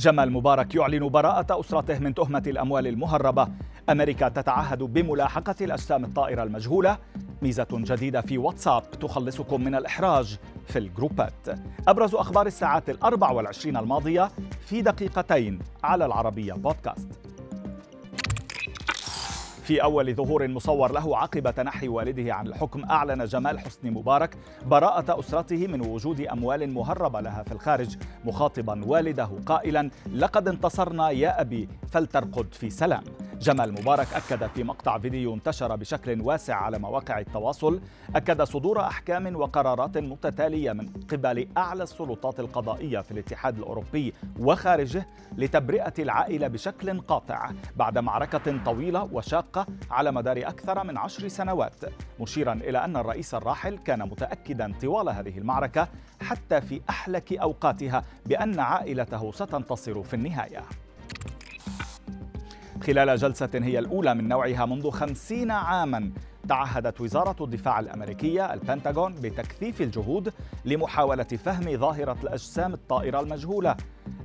جمال مبارك يعلن براءة أسرته من تهمة الأموال المهربة. أمريكا تتعهد بملاحقة الأجسام الطائرة المجهولة. ميزة جديدة في واتساب تخلصكم من الإحراج في الجروبات. أبرز أخبار الساعات الأربع والعشرين الماضية في دقيقتين على العربية بودكاست. في أول ظهور مصور له عقب تنحي والده عن الحكم أعلن جمال حسني مبارك براءة أسرته من وجود أموال مهربة لها في الخارج. مخاطبا والده قائلا لقد انتصرنا يا أبي فلترقد في سلام. جمال مبارك أكد في مقطع فيديو انتشر بشكل واسع على مواقع التواصل. أكد صدور أحكام وقرارات متتالية من قبل أعلى السلطات القضائية في الاتحاد الأوروبي وخارجه لتبرئة العائلة بشكل قاطع بعد معركة طويلة وشاقة على مدار أكثر من عشر سنوات. مشيرا إلى أن الرئيس الراحل كان متأكدا طوال هذه المعركة حتى في أحلك أوقاتها بأن عائلته ستنتصر في النهاية. خلال جلسة هي الأولى من نوعها منذ خمسين عاما تعهدت وزارة الدفاع الأمريكية البنتاغون بتكثيف الجهود لمحاولة فهم ظاهرة الأجسام الطائرة المجهولة.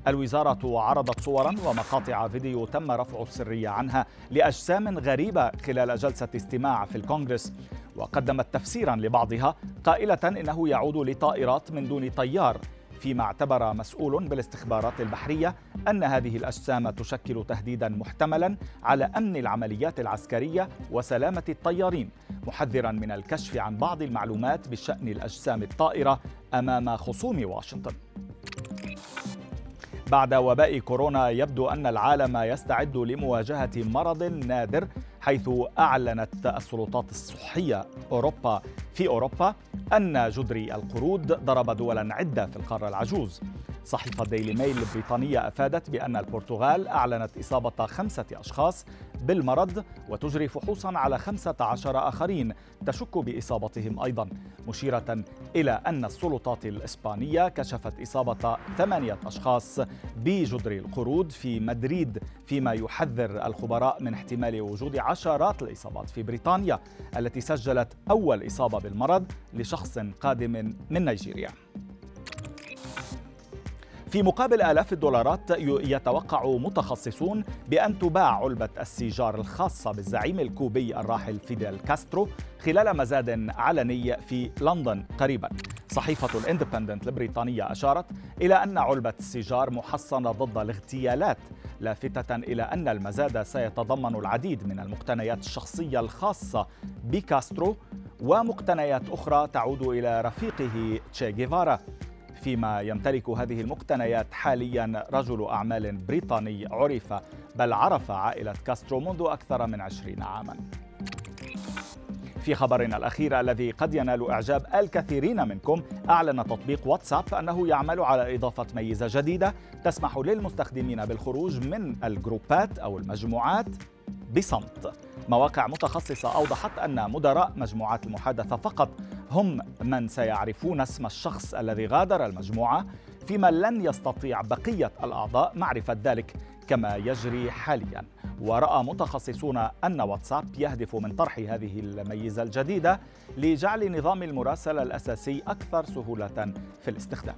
الوزارة عرضت صورا ومقاطع فيديو تم رفع السرية عنها لأجسام غريبة خلال جلسة استماع في الكونغرس. وقدمت تفسيرا لبعضها قائلة إنه يعود لطائرات من دون طيار فيما اعتبر مسؤول بالاستخبارات البحرية أن هذه الأجسام تشكل تهديدا محتملا على أمن العمليات العسكرية وسلامة الطيارين محذرا من الكشف عن بعض المعلومات بشأن الأجسام الطائرة أمام خصوم واشنطن. بعد وباء كورونا يبدو أن العالم يستعد لمواجهة مرض نادر حيث أعلنت السلطات الصحية أوروبا في أوروبا أن جدري القرود ضرب دولا عدة في القارة العجوز. صحيفة ديلي ميل البريطانية أفادت بأن البرتغال أعلنت إصابة خمسة أشخاص بالمرض وتجري فحوصا على خمسة عشر آخرين تشك بإصابتهم أيضا. مشيرة إلى أن السلطات الإسبانية كشفت إصابة ثمانية أشخاص بجدر القرود في مدريد فيما يحذر الخبراء من احتمال وجود عشرات الإصابات في بريطانيا التي سجلت أول إصابة بالمرض لشخص قادم من نيجيريا. في مقابل آلاف الدولارات يتوقع متخصصون بأن تباع علبة السيجار الخاصة بالزعيم الكوبي الراحل فيديل كاسترو خلال مزاد علني في لندن قريبا. صحيفة الإندبندنت البريطانية أشارت إلى أن علبة السيجار محصنة ضد الاغتيالات لافتة إلى أن المزاد سيتضمن العديد من المقتنيات الشخصية الخاصة بكاسترو ومقتنيات أخرى تعود إلى رفيقه تشي جيفارا. فيما يمتلك هذه المقتنيات حاليا رجل أعمال بريطاني عرف بل عرف عائلة كاسترو منذ أكثر من عشرين عاما. في خبرنا الأخير الذي قد ينال إعجاب الكثيرين منكم أعلن تطبيق واتساب أنه يعمل على إضافة ميزة جديدة تسمح للمستخدمين بالخروج من الجروبات أو المجموعات. بصمت. مواقع متخصصة أوضحت أن مدراء مجموعات المحادثة فقط هم من سيعرفون اسم الشخص الذي غادر المجموعة فيما لن يستطيع بقية الأعضاء معرفة ذلك كما يجري حاليا. ورأى متخصصون أن واتساب يهدف من طرح هذه الميزة الجديدة لجعل نظام المراسلة الأساسي أكثر سهولة في الاستخدام.